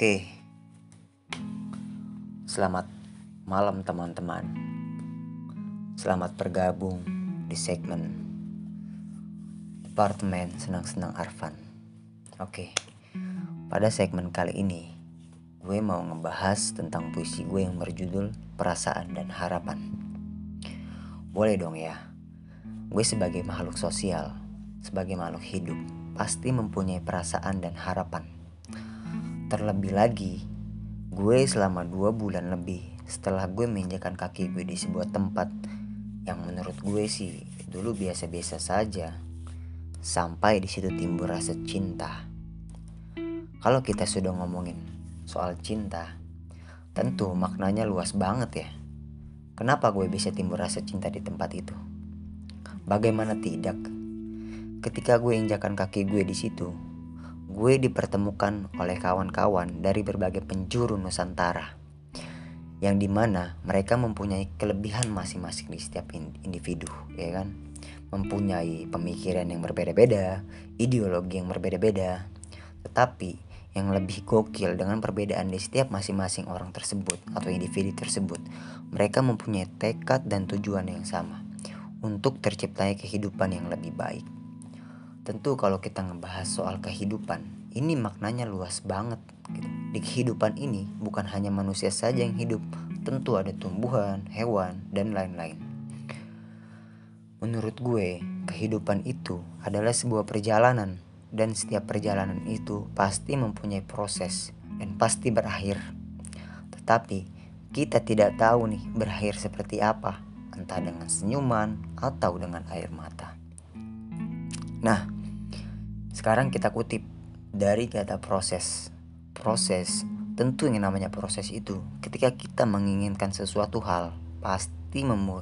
Oke, selamat malam teman-teman. Selamat bergabung di segmen Departemen Senang-Senang Arfan. Oke, pada segmen kali ini gue mau ngebahas tentang puisi gue yang berjudul Perasaan dan Harapan. Boleh dong ya, gue sebagai makhluk sosial, sebagai makhluk hidup, pasti mempunyai perasaan dan harapan. Terlebih lagi, gue selama dua bulan lebih setelah gue menginjakan kaki gue di sebuah tempat yang menurut gue sih dulu biasa-biasa saja, sampai di situ timbul rasa cinta. Kalau kita sudah ngomongin soal cinta, tentu maknanya luas banget ya. Kenapa gue bisa timbul rasa cinta di tempat itu? Bagaimana tidak? Ketika gue injakan kaki gue di situ, gue dipertemukan oleh kawan-kawan dari berbagai penjuru Nusantara. Yang di mana mereka mempunyai kelebihan masing-masing di setiap individu, ya kan? Mempunyai pemikiran yang berbeda-beda, ideologi yang berbeda-beda. Tetapi yang lebih gokil dengan perbedaan di setiap masing-masing orang tersebut atau individu tersebut, mereka mempunyai tekad dan tujuan yang sama untuk terciptanya kehidupan yang lebih baik. Tentu kalau kita ngebahas soal kehidupan, ini maknanya luas banget. Gitu. Di kehidupan ini bukan hanya manusia saja yang hidup, tentu ada tumbuhan, hewan, dan lain-lain. Menurut gue, kehidupan itu adalah sebuah perjalanan dan setiap perjalanan itu pasti mempunyai proses dan pasti berakhir. Tetapi kita tidak tahu nih berakhir seperti apa, entah dengan senyuman atau dengan air mata. Nah, sekarang kita kutip dari kata proses. Proses, tentu yang namanya proses itu ketika kita menginginkan sesuatu hal pasti memu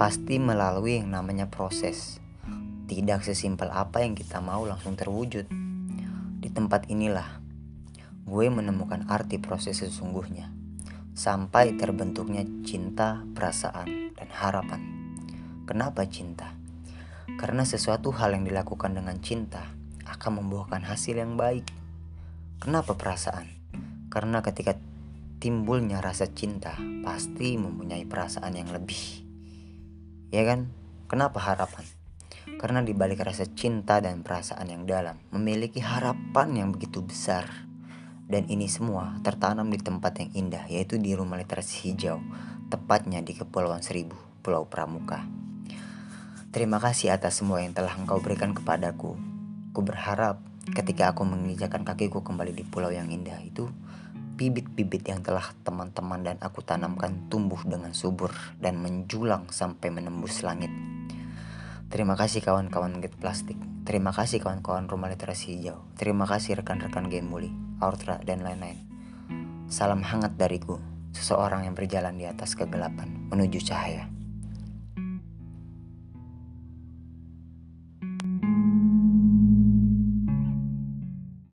pasti melalui yang namanya proses. Tidak sesimpel apa yang kita mau langsung terwujud. Di tempat inilah gue menemukan arti proses sesungguhnya sampai terbentuknya cinta, perasaan, dan harapan. Kenapa cinta? Karena sesuatu hal yang dilakukan dengan cinta akan membuahkan hasil yang baik. Kenapa perasaan? Karena ketika timbulnya rasa cinta, pasti mempunyai perasaan yang lebih. Ya kan? Kenapa harapan? Karena di balik rasa cinta dan perasaan yang dalam, memiliki harapan yang begitu besar. Dan ini semua tertanam di tempat yang indah, yaitu di rumah literasi hijau, tepatnya di Kepulauan Seribu, Pulau Pramuka. Terima kasih atas semua yang telah engkau berikan kepadaku. Ku berharap ketika aku menginjakan kakiku kembali di pulau yang indah itu, bibit-bibit yang telah teman-teman dan aku tanamkan tumbuh dengan subur dan menjulang sampai menembus langit. Terima kasih kawan-kawan Get Plastik. Terima kasih kawan-kawan Rumah Literasi Hijau. Terima kasih rekan-rekan Game Bully, Aurtra, dan lain-lain. Salam hangat dariku, seseorang yang berjalan di atas kegelapan menuju cahaya.